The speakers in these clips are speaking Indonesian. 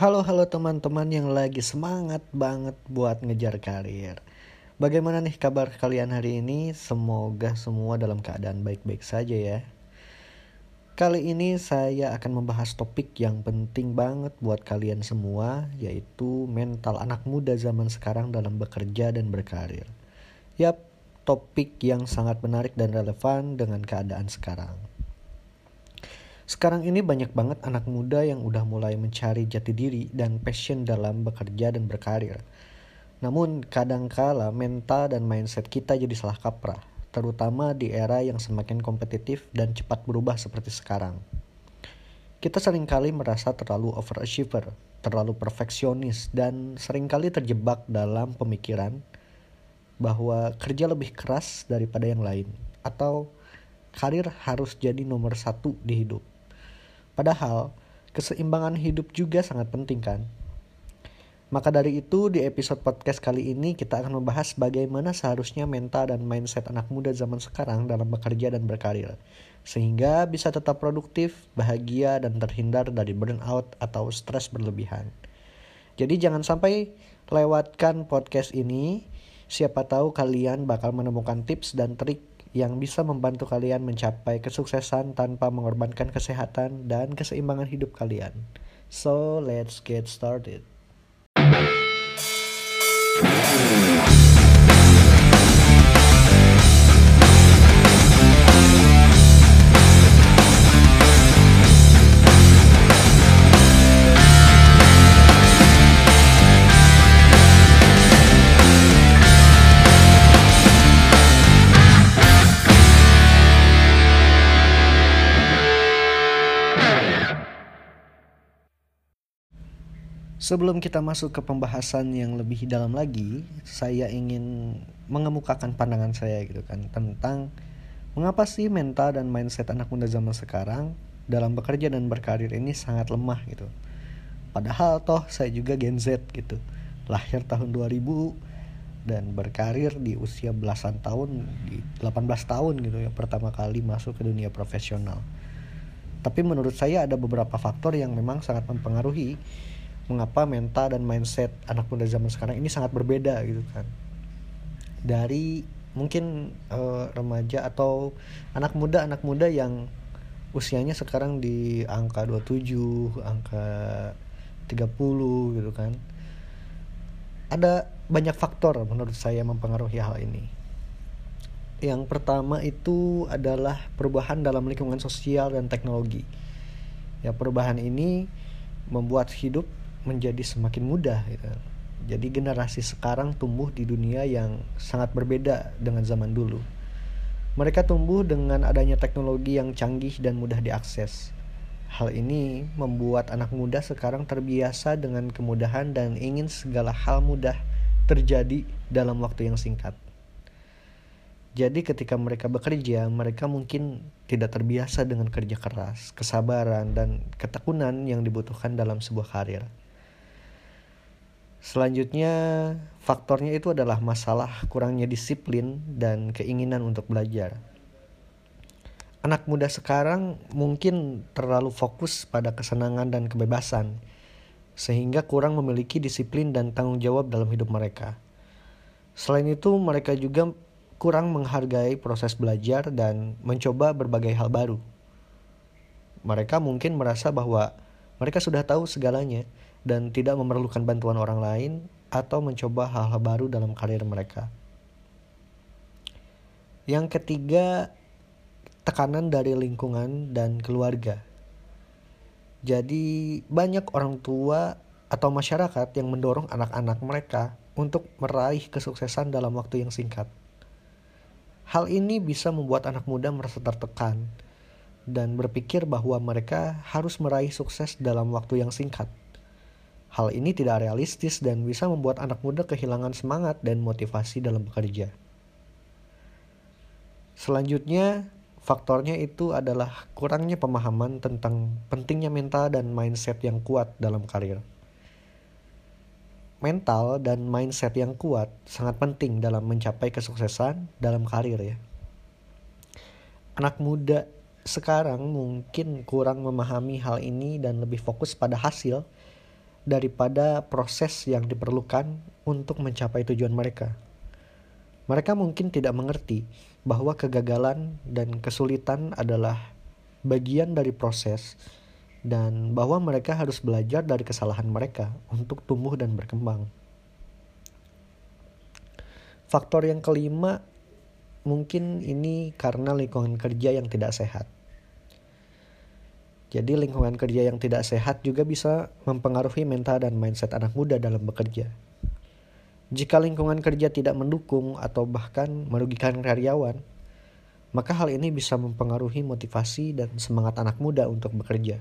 Halo halo teman-teman yang lagi semangat banget buat ngejar karir. Bagaimana nih kabar kalian hari ini? Semoga semua dalam keadaan baik-baik saja ya. Kali ini saya akan membahas topik yang penting banget buat kalian semua, yaitu mental anak muda zaman sekarang dalam bekerja dan berkarir. Yap, topik yang sangat menarik dan relevan dengan keadaan sekarang. Sekarang ini banyak banget anak muda yang udah mulai mencari jati diri dan passion dalam bekerja dan berkarir. Namun kadangkala mental dan mindset kita jadi salah kaprah, terutama di era yang semakin kompetitif dan cepat berubah seperti sekarang. Kita sering kali merasa terlalu overachiever, terlalu perfeksionis, dan sering kali terjebak dalam pemikiran bahwa kerja lebih keras daripada yang lain, atau karir harus jadi nomor satu di hidup. Padahal keseimbangan hidup juga sangat penting kan? Maka dari itu di episode podcast kali ini kita akan membahas bagaimana seharusnya mental dan mindset anak muda zaman sekarang dalam bekerja dan berkarir. Sehingga bisa tetap produktif, bahagia, dan terhindar dari burnout atau stres berlebihan. Jadi jangan sampai lewatkan podcast ini. Siapa tahu kalian bakal menemukan tips dan trik yang bisa membantu kalian mencapai kesuksesan tanpa mengorbankan kesehatan dan keseimbangan hidup kalian. So, let's get started. Sebelum kita masuk ke pembahasan yang lebih dalam lagi, saya ingin mengemukakan pandangan saya gitu kan tentang mengapa sih mental dan mindset anak muda zaman sekarang dalam bekerja dan berkarir ini sangat lemah gitu. Padahal toh saya juga Gen Z gitu. Lahir tahun 2000 dan berkarir di usia belasan tahun di 18 tahun gitu ya pertama kali masuk ke dunia profesional. Tapi menurut saya ada beberapa faktor yang memang sangat mempengaruhi mengapa mental dan mindset anak muda zaman sekarang ini sangat berbeda gitu kan. Dari mungkin uh, remaja atau anak muda anak muda yang usianya sekarang di angka 27 angka 30 gitu kan. Ada banyak faktor menurut saya mempengaruhi hal ini. Yang pertama itu adalah perubahan dalam lingkungan sosial dan teknologi. Ya perubahan ini membuat hidup menjadi semakin mudah gitu. Jadi generasi sekarang tumbuh di dunia yang sangat berbeda dengan zaman dulu. Mereka tumbuh dengan adanya teknologi yang canggih dan mudah diakses. Hal ini membuat anak muda sekarang terbiasa dengan kemudahan dan ingin segala hal mudah terjadi dalam waktu yang singkat. Jadi ketika mereka bekerja, mereka mungkin tidak terbiasa dengan kerja keras, kesabaran, dan ketekunan yang dibutuhkan dalam sebuah karir. Selanjutnya, faktornya itu adalah masalah kurangnya disiplin dan keinginan untuk belajar. Anak muda sekarang mungkin terlalu fokus pada kesenangan dan kebebasan, sehingga kurang memiliki disiplin dan tanggung jawab dalam hidup mereka. Selain itu, mereka juga kurang menghargai proses belajar dan mencoba berbagai hal baru. Mereka mungkin merasa bahwa mereka sudah tahu segalanya dan tidak memerlukan bantuan orang lain atau mencoba hal-hal baru dalam karir mereka. Yang ketiga, tekanan dari lingkungan dan keluarga. Jadi, banyak orang tua atau masyarakat yang mendorong anak-anak mereka untuk meraih kesuksesan dalam waktu yang singkat. Hal ini bisa membuat anak muda merasa tertekan dan berpikir bahwa mereka harus meraih sukses dalam waktu yang singkat. Hal ini tidak realistis dan bisa membuat anak muda kehilangan semangat dan motivasi dalam bekerja. Selanjutnya, faktornya itu adalah kurangnya pemahaman tentang pentingnya mental dan mindset yang kuat dalam karir. Mental dan mindset yang kuat sangat penting dalam mencapai kesuksesan dalam karir ya. Anak muda sekarang mungkin kurang memahami hal ini dan lebih fokus pada hasil daripada proses yang diperlukan untuk mencapai tujuan mereka. Mereka mungkin tidak mengerti bahwa kegagalan dan kesulitan adalah bagian dari proses dan bahwa mereka harus belajar dari kesalahan mereka untuk tumbuh dan berkembang. Faktor yang kelima mungkin ini karena lingkungan kerja yang tidak sehat. Jadi lingkungan kerja yang tidak sehat juga bisa mempengaruhi mental dan mindset anak muda dalam bekerja. Jika lingkungan kerja tidak mendukung atau bahkan merugikan karyawan, maka hal ini bisa mempengaruhi motivasi dan semangat anak muda untuk bekerja.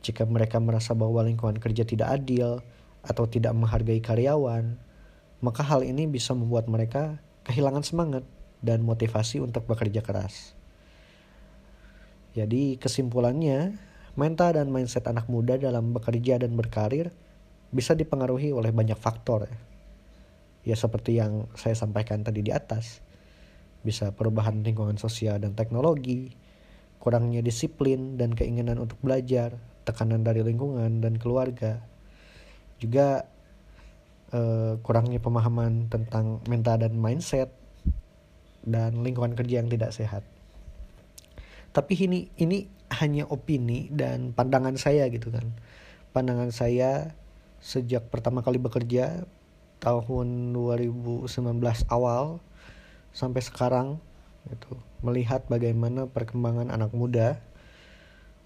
Jika mereka merasa bahwa lingkungan kerja tidak adil atau tidak menghargai karyawan, maka hal ini bisa membuat mereka kehilangan semangat dan motivasi untuk bekerja keras. Jadi kesimpulannya, mental dan mindset anak muda dalam bekerja dan berkarir bisa dipengaruhi oleh banyak faktor ya. Ya seperti yang saya sampaikan tadi di atas. Bisa perubahan lingkungan sosial dan teknologi kurangnya disiplin dan keinginan untuk belajar tekanan dari lingkungan dan keluarga. Juga eh, kurangnya pemahaman tentang mental dan mindset dan lingkungan kerja yang tidak sehat tapi ini ini hanya opini dan pandangan saya gitu kan pandangan saya sejak pertama kali bekerja tahun 2019 awal sampai sekarang itu melihat bagaimana perkembangan anak muda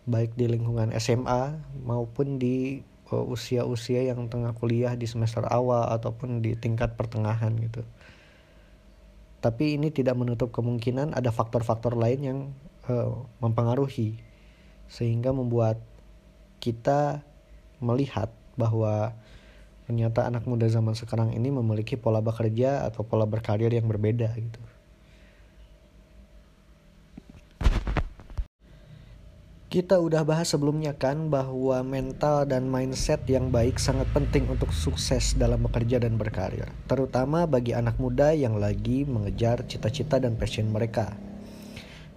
baik di lingkungan SMA maupun di uh, usia-usia yang tengah kuliah di semester awal ataupun di tingkat pertengahan gitu. Tapi ini tidak menutup kemungkinan ada faktor-faktor lain yang uh, mempengaruhi sehingga membuat kita melihat bahwa ternyata anak muda zaman sekarang ini memiliki pola bekerja atau pola berkarir yang berbeda gitu. Kita udah bahas sebelumnya kan bahwa mental dan mindset yang baik sangat penting untuk sukses dalam bekerja dan berkarir, terutama bagi anak muda yang lagi mengejar cita-cita dan passion mereka.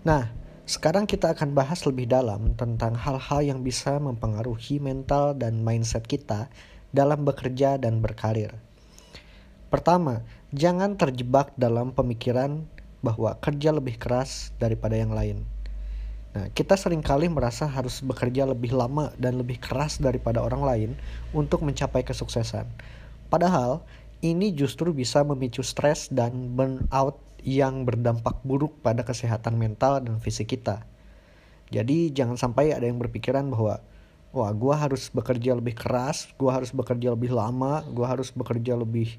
Nah, sekarang kita akan bahas lebih dalam tentang hal-hal yang bisa mempengaruhi mental dan mindset kita dalam bekerja dan berkarir. Pertama, jangan terjebak dalam pemikiran bahwa kerja lebih keras daripada yang lain. Nah, kita sering kali merasa harus bekerja lebih lama dan lebih keras daripada orang lain untuk mencapai kesuksesan. Padahal, ini justru bisa memicu stres dan burnout yang berdampak buruk pada kesehatan mental dan fisik kita. Jadi, jangan sampai ada yang berpikiran bahwa wah gue harus bekerja lebih keras gue harus bekerja lebih lama gue harus bekerja lebih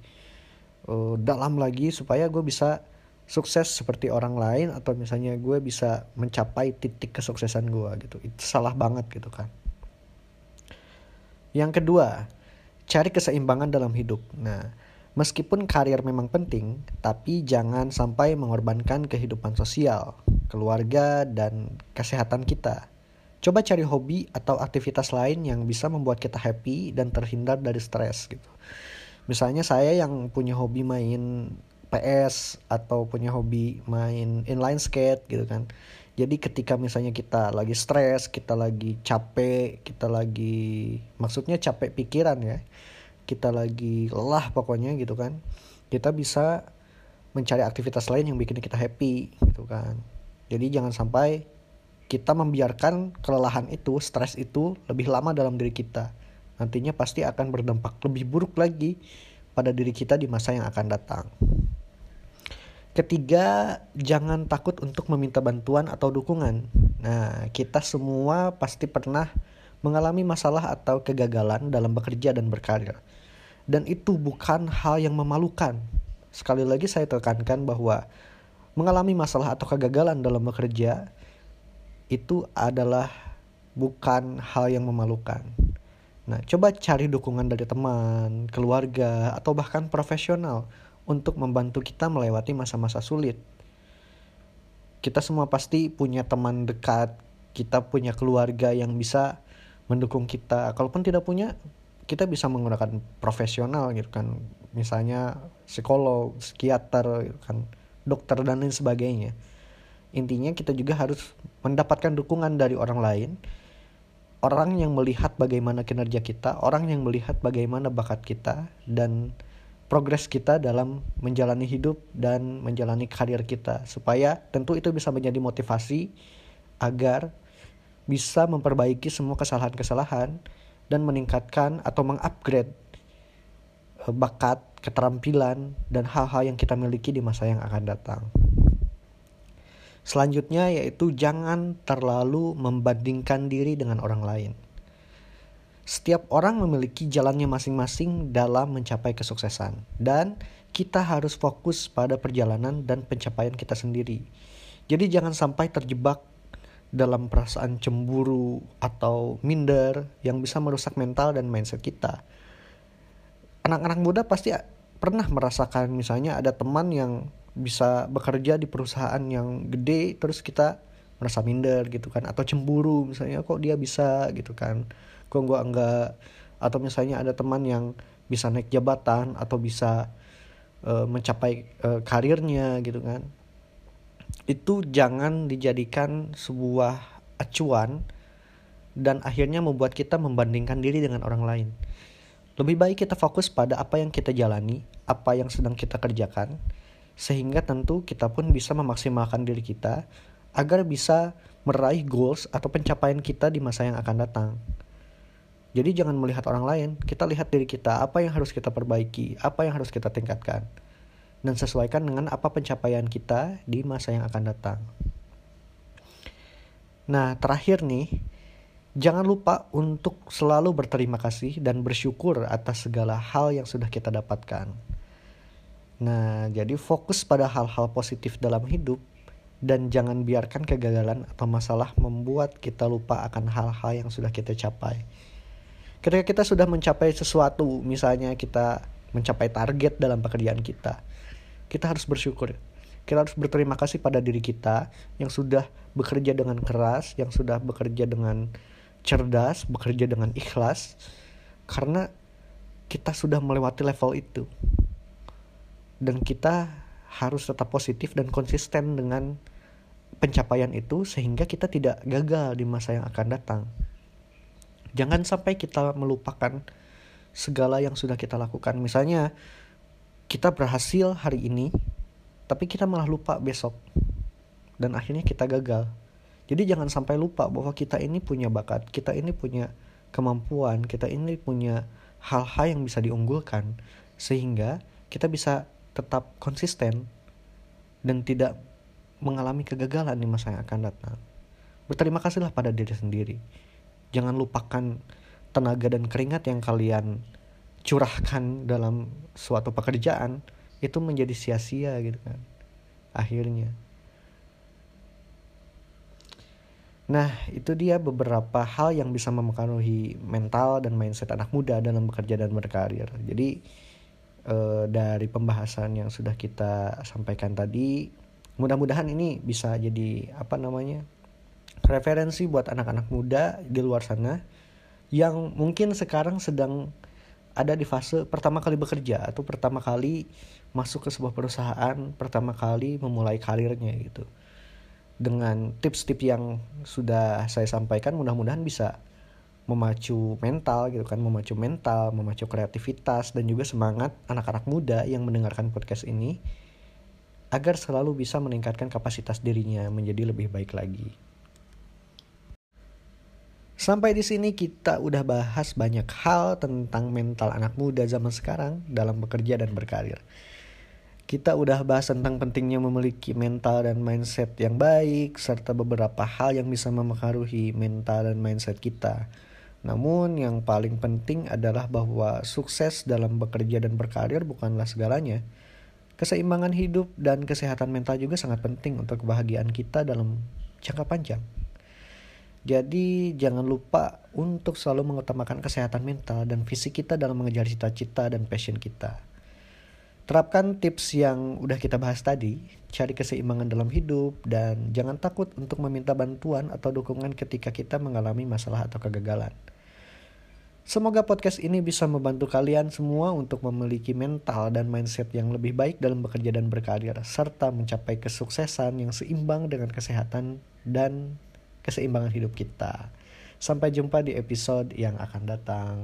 uh, dalam lagi supaya gue bisa sukses seperti orang lain atau misalnya gue bisa mencapai titik kesuksesan gue gitu. Itu salah banget gitu kan. Yang kedua cari keseimbangan dalam hidup. Nah Meskipun karir memang penting, tapi jangan sampai mengorbankan kehidupan sosial, keluarga, dan kesehatan kita. Coba cari hobi atau aktivitas lain yang bisa membuat kita happy dan terhindar dari stres gitu. Misalnya saya yang punya hobi main PS atau punya hobi main inline skate gitu kan. Jadi ketika misalnya kita lagi stres, kita lagi capek, kita lagi maksudnya capek pikiran ya. Kita lagi lelah pokoknya gitu kan. Kita bisa mencari aktivitas lain yang bikin kita happy gitu kan. Jadi jangan sampai kita membiarkan kelelahan itu, stres itu lebih lama dalam diri kita. Nantinya pasti akan berdampak lebih buruk lagi pada diri kita di masa yang akan datang. Ketiga, jangan takut untuk meminta bantuan atau dukungan. Nah, kita semua pasti pernah mengalami masalah atau kegagalan dalam bekerja dan berkarir. Dan itu bukan hal yang memalukan. Sekali lagi saya tekankan bahwa mengalami masalah atau kegagalan dalam bekerja itu adalah bukan hal yang memalukan. Nah, coba cari dukungan dari teman, keluarga, atau bahkan profesional untuk membantu kita melewati masa-masa sulit. Kita semua pasti punya teman dekat, kita punya keluarga yang bisa mendukung kita. Kalaupun tidak punya, kita bisa menggunakan profesional gitu kan. Misalnya psikolog, psikiater gitu kan, dokter dan lain sebagainya intinya kita juga harus mendapatkan dukungan dari orang lain orang yang melihat bagaimana kinerja kita, orang yang melihat bagaimana bakat kita dan progres kita dalam menjalani hidup dan menjalani karir kita supaya tentu itu bisa menjadi motivasi agar bisa memperbaiki semua kesalahan-kesalahan dan meningkatkan atau mengupgrade eh, bakat, keterampilan dan hal-hal yang kita miliki di masa yang akan datang. Selanjutnya yaitu jangan terlalu membandingkan diri dengan orang lain. Setiap orang memiliki jalannya masing-masing dalam mencapai kesuksesan, dan kita harus fokus pada perjalanan dan pencapaian kita sendiri. Jadi, jangan sampai terjebak dalam perasaan cemburu atau minder yang bisa merusak mental dan mindset kita. Anak-anak muda pasti pernah merasakan, misalnya, ada teman yang bisa bekerja di perusahaan yang gede, terus kita merasa minder gitu kan, atau cemburu, misalnya, kok dia bisa? gitu kan. Kok gue enggak? Atau misalnya ada teman yang bisa naik jabatan atau bisa uh, mencapai uh, karirnya gitu kan itu jangan dijadikan sebuah acuan dan akhirnya membuat kita membandingkan diri dengan orang lain lebih baik kita fokus pada apa yang kita jalani apa yang sedang kita kerjakan sehingga tentu kita pun bisa memaksimalkan diri kita agar bisa meraih goals atau pencapaian kita di masa yang akan datang. Jadi jangan melihat orang lain, kita lihat diri kita, apa yang harus kita perbaiki, apa yang harus kita tingkatkan. Dan sesuaikan dengan apa pencapaian kita di masa yang akan datang. Nah, terakhir nih, jangan lupa untuk selalu berterima kasih dan bersyukur atas segala hal yang sudah kita dapatkan. Nah, jadi fokus pada hal-hal positif dalam hidup dan jangan biarkan kegagalan atau masalah membuat kita lupa akan hal-hal yang sudah kita capai. Ketika kita sudah mencapai sesuatu, misalnya kita mencapai target dalam pekerjaan kita, kita harus bersyukur. Kita harus berterima kasih pada diri kita yang sudah bekerja dengan keras, yang sudah bekerja dengan cerdas, bekerja dengan ikhlas, karena kita sudah melewati level itu. Dan kita harus tetap positif dan konsisten dengan pencapaian itu sehingga kita tidak gagal di masa yang akan datang. Jangan sampai kita melupakan segala yang sudah kita lakukan. Misalnya kita berhasil hari ini, tapi kita malah lupa besok. Dan akhirnya kita gagal. Jadi jangan sampai lupa bahwa kita ini punya bakat, kita ini punya kemampuan, kita ini punya hal-hal yang bisa diunggulkan sehingga kita bisa tetap konsisten dan tidak mengalami kegagalan di masa yang akan datang. Berterima kasihlah pada diri sendiri. Jangan lupakan tenaga dan keringat yang kalian curahkan dalam suatu pekerjaan itu menjadi sia-sia gitu kan. Akhirnya. Nah, itu dia beberapa hal yang bisa mempengaruhi mental dan mindset anak muda dalam bekerja dan berkarir. Jadi eh, dari pembahasan yang sudah kita sampaikan tadi, mudah-mudahan ini bisa jadi apa namanya? referensi buat anak-anak muda di luar sana yang mungkin sekarang sedang ada di fase pertama kali bekerja atau pertama kali masuk ke sebuah perusahaan, pertama kali memulai karirnya gitu. Dengan tips-tips yang sudah saya sampaikan mudah-mudahan bisa memacu mental gitu kan, memacu mental, memacu kreativitas dan juga semangat anak-anak muda yang mendengarkan podcast ini agar selalu bisa meningkatkan kapasitas dirinya menjadi lebih baik lagi. Sampai di sini kita udah bahas banyak hal tentang mental anak muda zaman sekarang dalam bekerja dan berkarir. Kita udah bahas tentang pentingnya memiliki mental dan mindset yang baik serta beberapa hal yang bisa mempengaruhi mental dan mindset kita. Namun yang paling penting adalah bahwa sukses dalam bekerja dan berkarir bukanlah segalanya. Keseimbangan hidup dan kesehatan mental juga sangat penting untuk kebahagiaan kita dalam jangka panjang. Jadi jangan lupa untuk selalu mengutamakan kesehatan mental dan fisik kita dalam mengejar cita-cita dan passion kita. Terapkan tips yang udah kita bahas tadi, cari keseimbangan dalam hidup dan jangan takut untuk meminta bantuan atau dukungan ketika kita mengalami masalah atau kegagalan. Semoga podcast ini bisa membantu kalian semua untuk memiliki mental dan mindset yang lebih baik dalam bekerja dan berkarir, serta mencapai kesuksesan yang seimbang dengan kesehatan dan keseimbangan hidup kita. Sampai jumpa di episode yang akan datang.